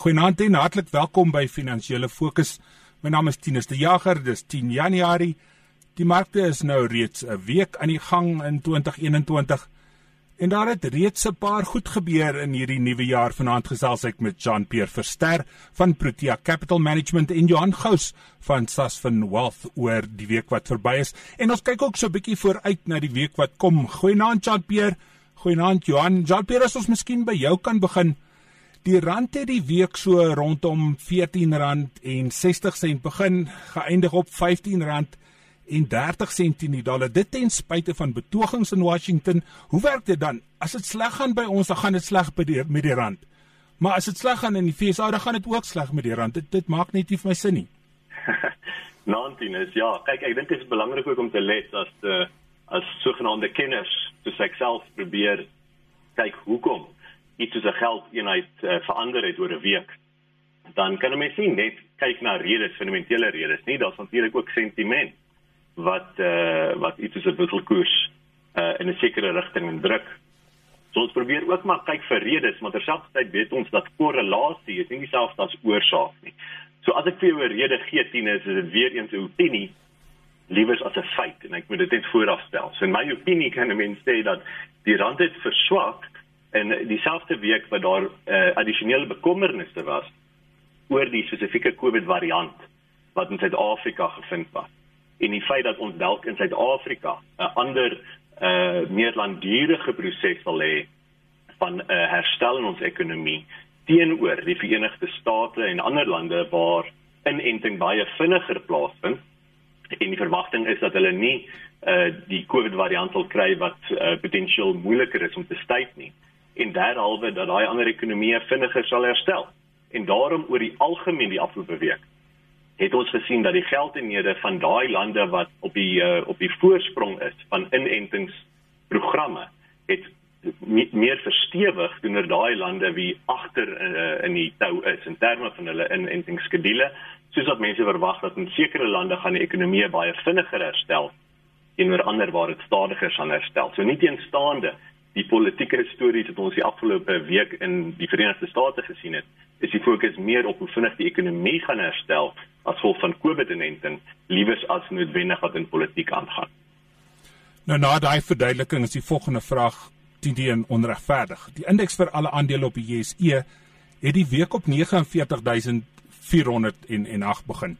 Goeienaand en hartlik welkom by Finansiële Fokus. My naam is Tinus de Jager. Dis 10 Januarie. Die markte is nou reeds 'n week aan die gang in 2021. En daar het reeds 'n paar goed gebeur in hierdie nuwe jaar. Vanaand gesels ek met Jean-Pierre Verster van Protea Capital Management en Johan Gous van Sasfin Wealth oor die week wat verby is. En ons kyk ook so 'n bietjie vooruit na die week wat kom. Goeienaand Jean-Pierre. Goeienaand Johan. Jean-Pierre, as ons miskien by jou kan begin. Die rand het die week so rondom R14.60 begin, geëindig op R15.30 in die dollar. Dit ten spyte van betogings in Washington. Hoe werk dit dan? As dit sleg gaan by ons, dan gaan dit sleg by die met die rand. Maar as dit sleg gaan in die VSA, dan gaan dit ook sleg met die rand. Dit dit maak net nie vir my sin nie. Naantien is ja, kyk ek dink dit is belangrik ook om te let as die as sogenaamde kenners soos ek self probeer kyk hoekom iets soos 'n geldeenheid uh, verander het oor 'n week, dan kan 'n mens nie net kyk na redes, fundamentele redes nie, daar's natuurlik ook sentiment wat uh, wat iets soos 'n wisselkoers uh, in 'n sekere rigting druk. So ons probeer ook maar kyk vir redes, maar terselfdertyd weet ons dat korrelasie is nie dieselfde as oorsaak nie. So as ek vir jou 'n rede gee, Tine, is dit weer eens 'n opinie liewers as 'n feit en ek moet dit net vooraf stel. So in my opinie kan 'n mens sê dat die rand het verswak en dieselfde week wat daar uh, addisionele bekommernisse was oor die spesifieke COVID variant wat in Suid-Afrika gevind was. En die feit dat ons dalk in Suid-Afrika 'n ander uh, meer langdurige proses sal hê van 'n uh, herstel in ons ekonomie teenoor die Verenigde State en ander lande waar inenting baie vinniger plaasvind en die verwagting is dat hulle nie uh, die COVID variant sal kry wat uh, potensieel moeiliker is om te stuit nie en derhalwe dat daai ander ekonomieë vinniger sal herstel. En daarom oor die algemeen die afgelope week het ons gesien dat die geldeenhede van daai lande wat op die uh, op die voorsprong is van inentingsprogramme het meer verstewig teenoor daai lande wie agter uh, in die tou is in terme van hulle inentingsskedules soos wat mense verwag dat in sekere lande gaan die ekonomie baie vinniger herstel teenoor ander waar dit stadiger sal herstel. So nie teenstaande die politieke stories wat ons die afgelope week in die Verenigde State gesien het, is die fokus meer op hoe vinnig die ekonomie gaan herstel as gevolg van COVID-19, liewers as noodwendig wat in politiek aangaan. Nou na daai verduideliking is die volgende vraag teen die onregverdig. Die indeks vir alle aandele op die JSE het die week op 49408 begin.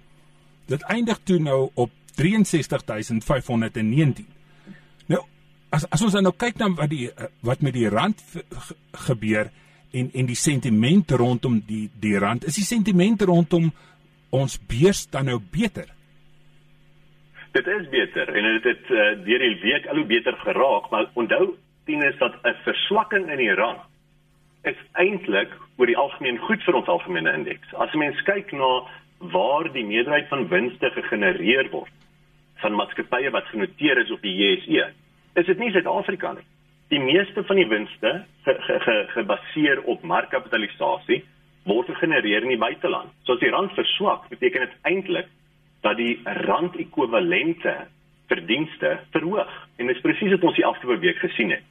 Dit eindig toe nou op 63519 as as ons nou kyk na wat die wat met die rand gebeur en en die sentiment rondom die die rand is die sentiment rondom ons beurs dan nou beter? Dit is beter en dit het uh, deur die week al hoe beter geraak maar onthou sien is dat 'n verswakking in die rand is eintlik oor die algemeen goed vir ons algemene indeks. As mens kyk na waar die meerderheid van winste gegenereer word van maatskappye wat genoteer is op die JSE is dit nie Suid-Afrika nie. Die meeste van die winste gebaseer ge, ge, ge op markkapitalisasie word gegenereer in die buiteland. So as die rand verswak, beteken dit eintlik dat die rand ekwivalente verdienste verhoog. En dit is presies wat ons die afgelope week gesien het.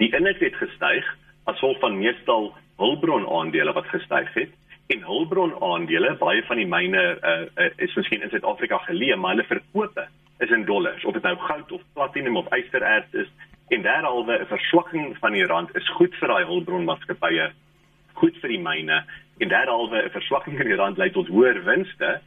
Die index het gestyg as gevolg van meestal hulpbron aandele wat gestyg het en hulpbron aandele baie van die myne uh, uh, is miskien in Suid-Afrika geleë maar hulle verkope is in dollars. Of dit nou goud of platinum of ystererts is. En derhalwe 'n verswakking van die rand is goed vir daai hulpbronmaatskappye goed vir die myne. En derhalwe 'n verswakking in die rand lei tot hoër winste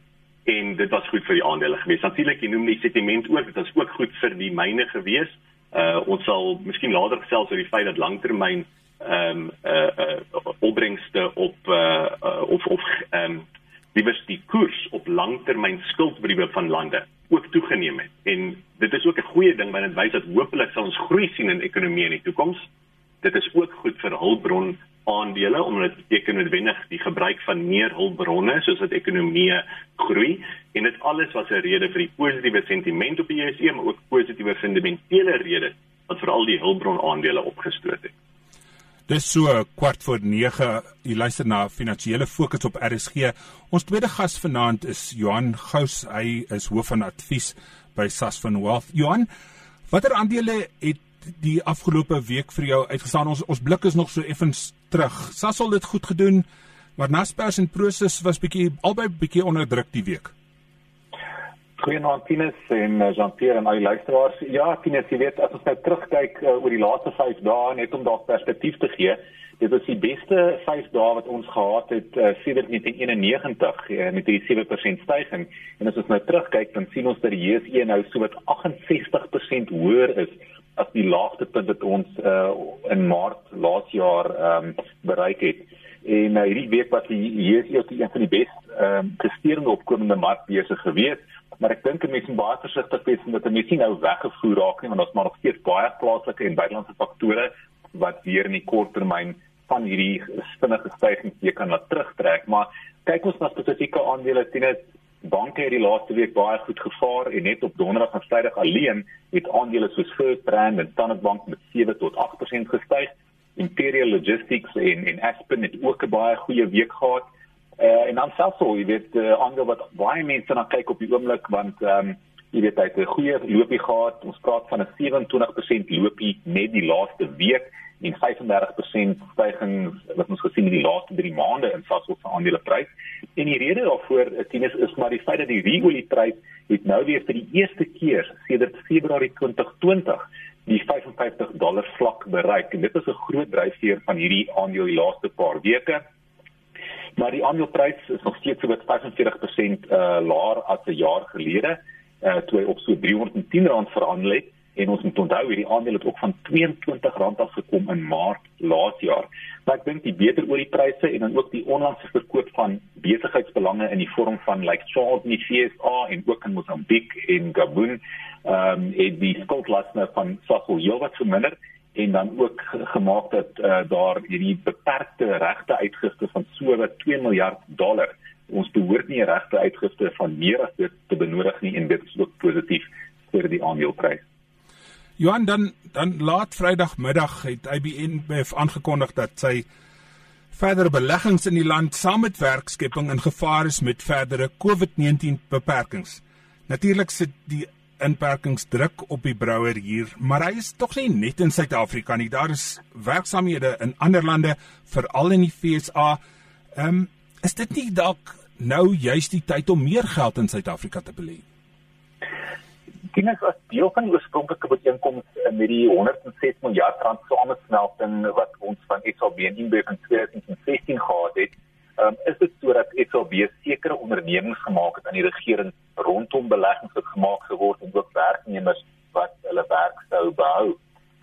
en dit was goed vir die aandele gewees. Natuurlik jy noem die sentiment ook dit was ook goed vir die myne gewees. Uh, ons sal miskien later gesels oor die feit dat langtermyn ehm um, uh, uh, opbrengste op uh, uh, of of ehm um, liewers die koers op langtermyn skuldbriewe van lande ook toegeneem het. En dit is ook 'n goeie ding want dit wys dat hopelik sal ons groei sien in ekonomie in die toekoms. Dit is ook goed vir hulpbron aandele omdat dit beteken noodwendig die gebruik van meer hulpbronne soos dat ekonomie groei en dit alles was 'n rede vir die positiewe sentiment op die JSE maar ook positiewe fundamentele redes wat veral die hulpbron aandele opgestoot het. Dis so kwart voor 9. Jy luister na Finansiële Fokus op RSG. Ons tweede gas vanaand is Johan Gous. Hy is hoof van advies by Sasfin Wealth. Johan, watter aandele het die afgelope week vir jou uitgestaan? Ons ons blik is nog so effens terug. Sasol het goed gedoen. Maar Naspers en Prosus was bietjie albei bietjie onder druk die week. Goeienaand Tinus en eh, Jean-Pierre en al die luisteraars. Ja, Tinus, jy weet as ons nou terugkyk uh, oor die laaste 5 dae net om daar perspektief te gee, dit was die beste 5 dae wat ons gehad het uh, sedert 1991 uh, met die 7% styging. En as ons nou terugkyk, dan sien ons dat die JSE nou so wat 68% hoër is as die laagtepunt wat ons uh, in Maart laas jaar um, bereik het. En uh, hierdie week was die JSE ook een van die beste um, presterende opkomende markbeurse gewees maar ek dink mense moet baie versigtig wees omdat dit mense nou weggevoer raak nie want ons maar nog steeds baie plaaslike en buitelandse faktore wat weer in die korttermyn van hierdie vinnige stygings weer kan laat terugtrek. Maar kyk ons na spesifieke aandele teen dit banke het die laaste week baie goed gevaar en net op donderdag en vrydag alleen het aandele soos First Brand en Standard Bank met 7 tot 8% gestyg. Imperial Logistics en en Aspen het ook 'n baie goeie week gehad Uh, en dan selfs so, jy weet, uh, ander wat baie mense na kyk op die oomblik want ehm um, jy weet hy het 'n goeie loopie gehad. Ons praat van 'n 27% loopie net die laaste week en 35% stygings wat ons gesien het die laaste 3 maande in Sasol se aandeleprys. En die rede daarvoor, eh, Tinus, is maar die feit dat die ruolieprys het nou weer vir die eerste keer sedert Februarie 2020 die 55 dollar vlak bereik. En dit is 'n groot dryfveer van hierdie aandeel die laaste paar weke maar die aandeleprys is nog steeds so wat 45% uh laer as 'n jaar gelede uh toe hy op so R310 verhandel het en ons moet onthou hierdie aandeel het ook van R22 af gekom in Maart laas jaar. Maar ek dink die beter oor die pryse en dan ook die onlangse verkoop van besigheidsbelange in die vorm van like Charles in die FSA en ook in Mozambique en Gabon ehm um, en die skuldlaste van Sasol heelwat verminder en dan ook gemaak dat uh, daar hierdie beperkte regte uitgifte van so wat 2 miljard dollar ons behoort nie regte uitgifte van meer as dit te benodig nie en dit is ook positief vir die aandeleprys. Johan dan dan laat Vrydagmiddag het IBN bev aangekondig dat sy verdere beleggings in die land saam met werkskepping in gevaar is met verdere COVID-19 beperkings. Natuurlik sit die inperkingsdruk op die brouwer hier, maar hy is tog nie net in Suid-Afrika nie. Daar is werksamehede in ander lande, veral in die FSA. Ehm um, is dit nie dalk nou juist die tyd om meer geld in Suid-Afrika te belê? Kies as deel van die oorspronklike ooreenkoms met die 106 miljard rand samesmelting wat ons van SAB en INBEF in 2016 gehad het, um, is dit sodat SAB sekere ondernemings gemaak het aan die regering rondom beleggings wat gemaak geword en ook werknemers wat hulle werk sou behou.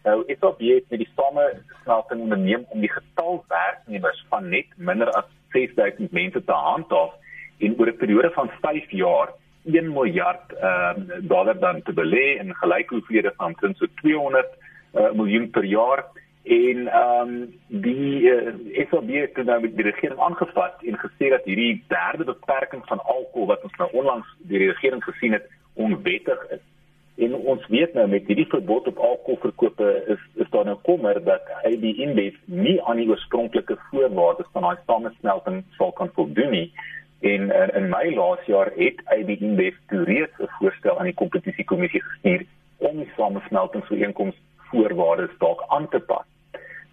Nou SAB het met die samesmelting onderneem om die getal werknemers van net minder as 6000 mense te handhaaf en oor 'n periode van 5 jaar 1 miljard uh, dollar dan te belê in gelyke hoeveelhede van so 200 uh, miljoen per jaar en ehm um, die uh, eh, FOB het nou met die regering aangevat en gesê dat hierdie derde beperking van alkohol wat ons nou onlangs die regering gesien het onwettig is. En ons weet nou met hierdie verbod op alkoholverkope is is daar nou kommer dat AB InBev nie aan die oorspronklike voorwaardes van daai samesmelting sal kan voldoen nie. En uh, in Mei laas jaar het AB InBev reeds 'n voorstel aan die kompetisiekommissie gestuur om die samesmeltingsooreenkoms voorwaardes dalk aan te pas.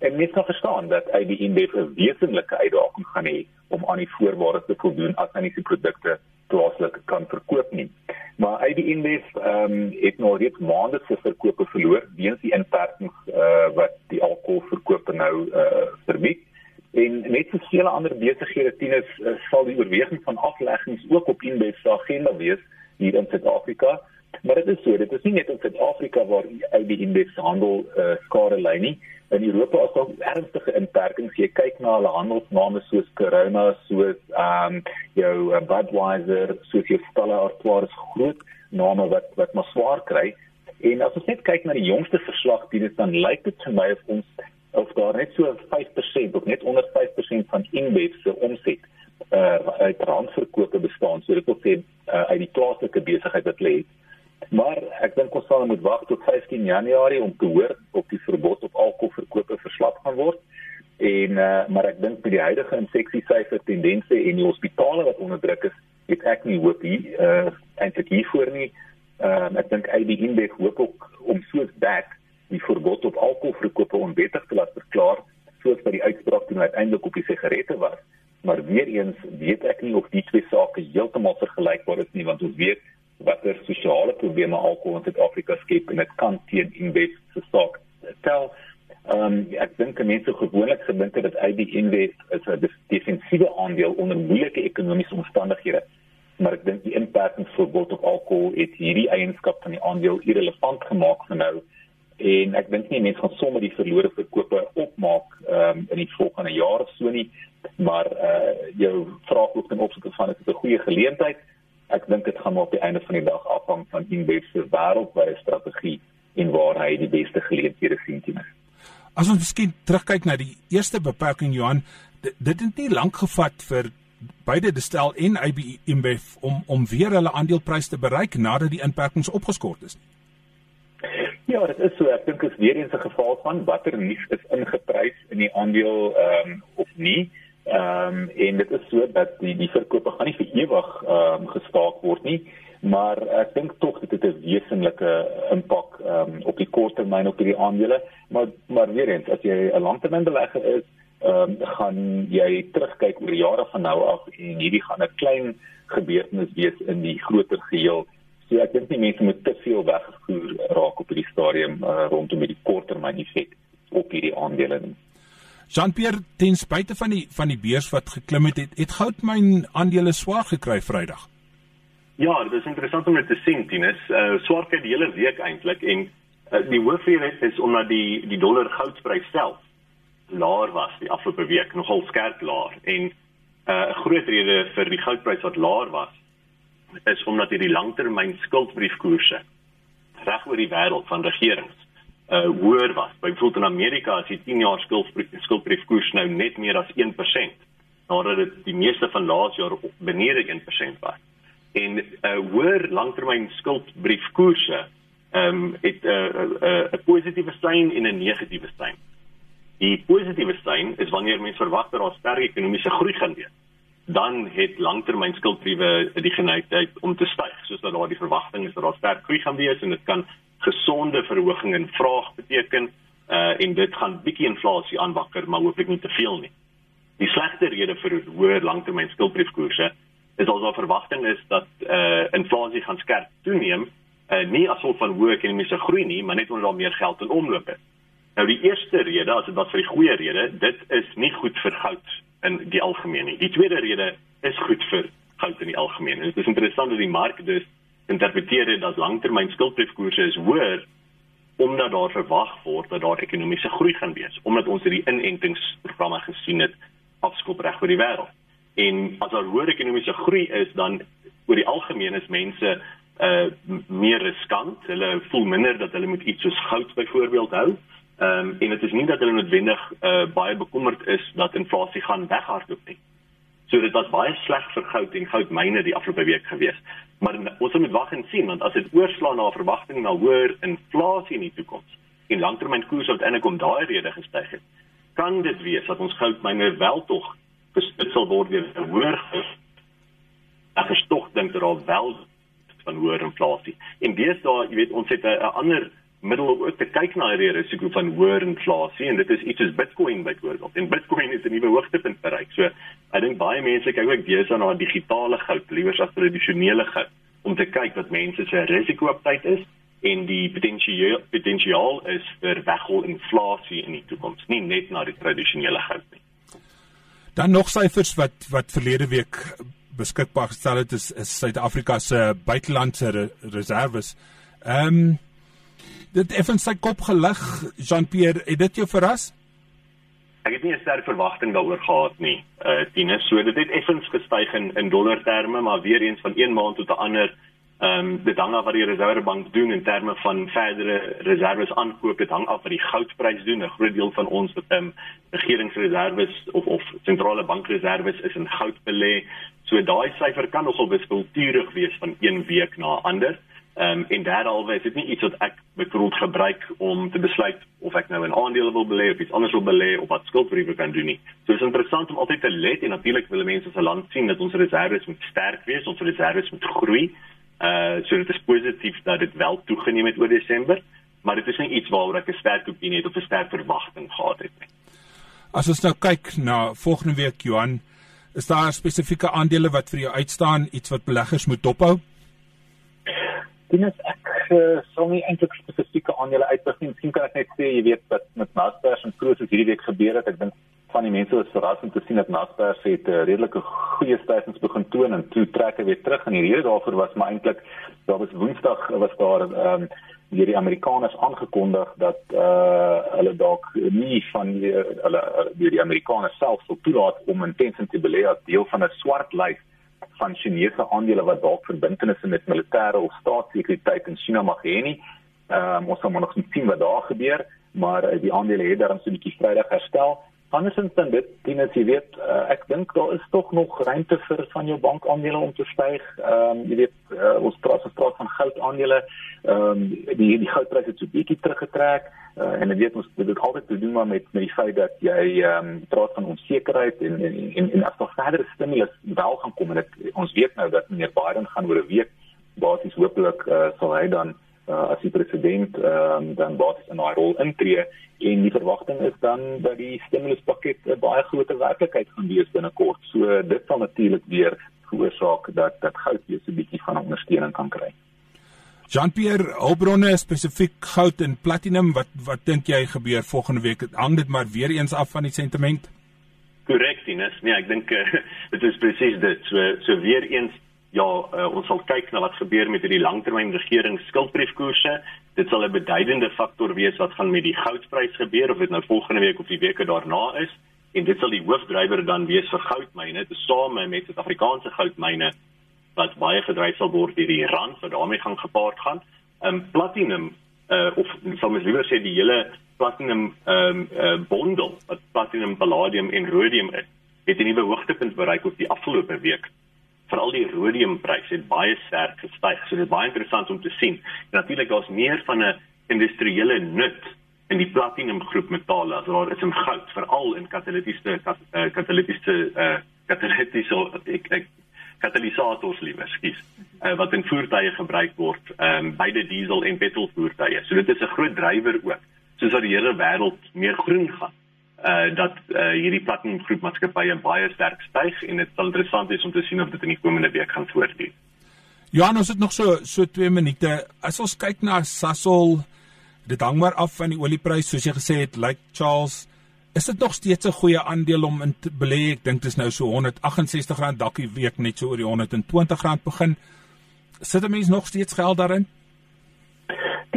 En mens kan verstaan dat hy die INDEF 'n wesenlike uitdaging gaan hê om aan die voorwaardes te voldoen as hy sy produkte plaaslik kan verkoop nie. Maar hy die INDEF ehm um, het nou reeds maande se verkope verloor weens die inperkings uh, wat die alkoholverkope nou uh, verbied. En net so vele ander besighede tieners uh, sal die oorweging van afleggings ook op INDEF se agenda wees hier in Suid-Afrika. Maar dit is so, dit is nie net in Suid-Afrika waar die INDEF handel uh, skare lê nie in Europa is daar ernstige inperkings. Jy kyk na hulle handelsname soos Corona, soos ehm um, jou uh, Budweiser, soos jou Stella Artois is groot name wat wat maar swaar kry. En as ons net kyk na die jongste verslag, dit dan lyk dit vir my of ons of daar net so 5% of net onder 5% van Inbev se omset uh uit randverkope bestaan. So dit wil sê uh, uit die plaaslike besigheid wat lê. Maar ek dink ons sal moet wag tot 15 Januarie om te hoor of die verbod op alkoholverkope verslap gaan word. En uh, maar ek dink met die huidige infeksiesyfer tendense en die hospitale wat onder druk is, het ek nie hoop hier uh eintlik hiervoor nie. Uh ek dink ID Index hoop ook om soos dat die verbod op alkoholverkope onwettig te laat verklaar soos by die uitspraak toe uiteindelik op die sigarette was maar weer eens weet ek nie of die twee sake heeltemal vergelykbaar is nie want ons weet watter sosiale probleme alkohol in Suid-Afrika skep en dit kan teen Invest se saak tel. Ehm um, ek dink mense gewoonlik gedink dat ID Invest is 'n defensiewe aandeel onder moeilike ekonomiese omstandighede. Maar ek dink die inperkingsverbod op alkohol het hierdie eienskap van die aandeel irrelevant gemaak vir nou en ek dink nie mense gaan sommer die verlore verkope opmaak um, in die volgende jaar of so nie maar uh jou vraag ook ten opsigte van is dit 'n goeie geleentheid ek dink dit gaan maar op die einde van die dag afhang van Inbev se wêreldwye strategie en waar hy die beste geleenthede sien teen. As ons miskien terugkyk na die eerste beperking Johan, dit, dit het nie lank gevat vir beide Destel en IB Inbev om om weer hulle aandeleprys te bereik nadat die inperkings opgeskort is. Ja, dit is so. Ek dink is weer eens 'n geval van watter nuus is ingeprys in die aandeel ehm um, of nie. Ehm um, en dit is so dat die die verkope gaan nie vir ewig ehm um, gestaak word nie, maar ek dink tog dit het 'n wesenlike impak ehm um, op die korttermyn op hierdie aandele, maar maar weer eens as jy 'n langtermynbelegger is, ehm um, gaan jy terugkyk oor jare van nou af en hierdie gaan 'n klein gebeurtenis wees in die groter geheel. So ek dink nie mense moet te veel weggevoer raak op hierdie stadium uh, rondom die korttermyn effek op hierdie aandele nie. Jean-Pierre ten spyte van die van die beurs wat geklim het, het, het goudmyn aandele swaar gekry Vrydag. Ja, dit is interessant om dit te sien, Tinus. Uh swaar kyk die hele week eintlik en uh, die hoofrede is omdat die die dollar goudprys self laer was die afgelope week, nogal skerp laer en uh, 'n uh, groot rede vir die goudprys wat laer was is omdat hierdie langtermyn skuldbriefkoerse reg oor die wêreld van regerings uh hoër was. Byvoorbeeld in Amerika as die 10 jaar skuldbriefkoers nou net meer as 1% nadat dit die meeste van laas jaar benede 1% was. En uh hoër langtermyn skuldbriefkoerse ehm um, het 'n uh, 'n uh, 'n uh, positiewe sein en 'n negatiewe sein. Die positiewe sein is wanneer mense verwag dat daar sterk ekonomiese groei gaan wees dan het langtermyn skuldbriewe die geneigtheid om te styg soos dat daar die verwagting is dat daar sterk groei gaan wees en dit kan gesonde verhoging in vraag beteken uh en dit gaan bietjie inflasie aanwakker maar hooplik nie te veel nie. Die slegste rede vir hoër langtermyn skuldbriefkoerse is alsoos verwagting is dat uh inflasie gaan skerp toeneem uh nie as gevolg van hoë ekonomiese groei nie, maar net omdat daar meer geld in omloop is. Nou die eerste rede, as dit was vir die goeie rede, dit is nie goed vir goud in die algemeen nie. Die tweede rede is goed vir goud in die algemeen. Dit is interessant dat die mark dus interpreteer dit as langtermyn skuldbriefkoerse is hoër omdat daar verwag word dat daar ekonomiese groei gaan wees omdat ons hierdie inentingsprogramme gesien het afskop reg oor die wêreld. En as daar hoër ekonomiese groei is dan oor die algemeen is mense uh meer riskant. Hulle voel minder dat hulle moet iets soos goud byvoorbeeld hou. Ehm um, en dit is nie dat hulle noodwendig uh baie bekommerd is dat inflasie gaan weghardloop nie. So dit was baie sleg vir goud en goudmyne die afgelope week gewees. Maar ons moet wag en sien want as dit oorslaan na verwagting na hoër inflasie in die toekoms en langtermyn koers wat eintlik om daai rede gestyg het, kan dit wees dat ons goudmyne wel tog gespitsel word weer hoër is. Ek is tog dink dat daar wel van hoër inflasie. En deesdae, jy weet, ons het 'n ander middel om ook te kyk na die risiko van hoër inflasie en dit is iets soos Bitcoin byvoorbeeld. En Bitcoin het 'n nuwe hoogtepunt bereik. So ek dink baie mense kyk ook besig na digitale goud liewer as tradisionele goud om te kyk wat mense se risiko op tyd is en die potensiaal potensiaal is vir weggol inflasie in die toekoms, nie net na die tradisionele goud nie. Dan nog syfers wat wat verlede week beskikbaar gestel het is Suid-Afrika se buitelandse re reserves. Ehm um, dit effens sy kop gelig Jean-Pierre. Het dit jou verras? Ek het nie 'n sterk verwagting daaroor gehad nie uh Tinus so dit het effens gestyg in in dollar terme maar weer eens van een maand tot 'n ander. Ehm um, dit hang af wat die reservebank doen in terme van verdere reserves aankoop. Dit hang af wat die goudprys doen. 'n groot deel van ons ehm um, regeringsreserves of of sentrale bankreserves is in goud belê. So daai syfer kan nogal wispelturig wees van een week na ander Ehm um, en daaralwe is dit nie iets wat ek byvoorbeeld gebruik om te besluit of ek nou in aandele wil belê of iets anders wil belê of wat skuldbriewe kan doen nie. So dit is interessant om altyd te let en natuurlik wil mense 'n land sien dat ons reserves moet sterk wees, ons reserves moet groei. Uh so dit is positief dat dit wel toegeneem het oor Desember, maar dit is nie iets waaroor ek 'n sterk opinie het of 'n sterk verwagting gehad het nie. As ons nou kyk na volgende week Johan Is daar spesifieke aandele wat vir jou uitstaan, iets wat beleggers moet dophou? Dit is ek uh, sou nie eintlik spesifieke aandele uitwys nie. Miskien kan ek net sê jy weet wat met Naspers en Prosus hierdie week gebeur het. Ek dink van die mense was verras om te sien dat Naspers het 'n uh, redelike goeie stygings begin toon en toe trek hy weer terug en die rede daarvoor was maar eintlik daar was Woensdag was daar ehm um, deur die Amerikaners aangekondig dat uh hulle dalk nie van die, hulle deur die Amerikaners self sou toelaat om intensief te belê as deel van 'n swart lys van Chinese aandele wat dalk verbintenisse met militêre of staatssekuriteit in China mag hê nie. Ehm um, ons gaan maar nog sien wat daar gebeur, maar uh, die aandele het daarom so 'n bietjie Vrydag herstel. Andersins dan dit, net jy weet, uh, ek dink daar is tog nog ruimte vir van jou bankaandele om te styg. Ehm um, jy weet, uh, ons praat ons praat van goudaandele. Ehm um, die die goudpryse het so bietjie teruggetrek. Uh, en dit weet ons dit het altyd te doen met met die feit dat jy ehm um, praat van onsekerheid en en en, en as daar verdere stimulus wel gaan kom en dit ons weet nou dat meneer Biden gaan oor 'n week basies hopelik uh, sal hy dan uh, as die president um, dan basies in daai rol intree en die verwagting is dan dat die stimuluspakket 'n baie groter werklikheid gaan wees binnekort. So dit sal natuurlik weer veroorsaak dat dat goud weer so 'n bietjie van ondersteuning kan kry. Jean-Pierre Hulbronne spesifiek goud en platinum wat wat dink jy gebeur volgende week? Hang dit maar weer eens af van die sentiment? Korrek, Ines. Nee, ek dink uh, dit is presies dit. So so weer eens ja, uh, ons sal kyk na wat gebeur met hierdie langtermyn regering skuldbriefkoerse. Dit sal 'n beduidende faktor wees wat gaan met die goudprys gebeur of dit nou volgende week of die weke daarna is. En dit sal die hoofdrywer dan wees vir goudmyne, tesame met Suid-Afrikaanse goudmyne wat baie gedryf sal word deur die rand wat daarmee gaan gepaard gaan. Ehm um, platinum uh, of sal mens liewer sê die hele platinum ehm um, uh, bondel wat platinum, palladium en rhodium is, het 'n nuwe hoogtepunt bereik op die afgelope week veral die rhodiumprys het baie sterk gestyg. So dit is baie interessant om te sien. En natuurlik daar's meer van 'n industriële nut in die platinum groep metale as daar is in goud, veral in katalitiese eh, katalitiese uh, katalitiese ek ek katalisators liewer, skus, uh, wat in voertuie gebruik word, ehm um, beide diesel en petrol voertuie. So dit is 'n groot drywer ook. Soos dat die hele wêreld meer groen gaan uh dat uh hierdie platinum groep maatskappye baie sterk styg en dit sal interessant wees om te sien of dit in die komende week gaan voortduur. Johan, ons het nog so so 2 minute. As ons kyk na Sasol, dit hang maar af van die olieprys soos jy gesê het, like Charles, is dit nog steeds 'n goeie aandeel om in te belê? Ek dink dit is nou so R168 dalk die week net so oor die R120 begin. Sit 'n mens nog steeds geld daarin?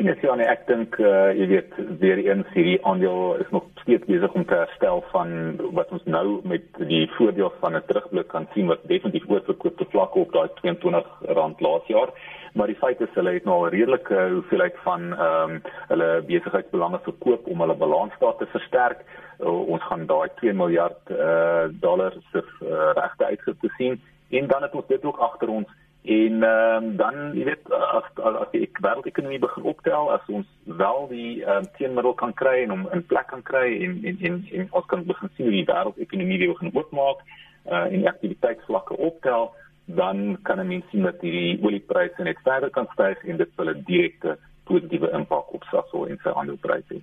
ding is ja, nee, ek dink uh, jy weet weer eens hierdie aandeel is nog steeds besig om te herstel van wat ons nou met die voordeel van 'n terugblik kan sien wat definitief oorverkoop te vlak op daai R22 laas jaar. Maar die feit is hulle het nou 'n redelike hoeveelheid van ehm um, hulle besigheidsbelange verkoop om hulle balansstaat te versterk. Uh, ons gaan daai 2 miljard uh, dollar se uh, regte uitgifte sien en dan het ons dit ook agter ons En um, dan jy weet as as, as die wêreldekonomie begin optel as ons wel die um, teenmiddel kan kry en om in plek kan kry en en en, en ons kan begin sien hoe die wêreldekonomie weer begin oopmaak uh, en aktiwiteitsvlakke optel dan kan 'n mens sien dat die oliepryse net verder kan styg en dit sal 'n direkte positiewe impak op Sasol en sy aandelepryse hê.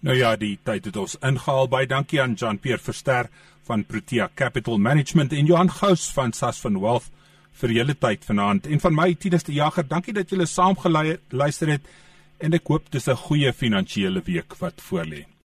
Nou ja, die tyd het ons ingehaal. Baie dankie aan Jean-Pierre Verster van Protea Capital Management en Johan Gous van Sas van Wealth vir julle tyd vanaand en van my Tinus die Jager. Dankie dat julle saam geluister het en ek hoop dis 'n goeie finansiële week wat voorlê.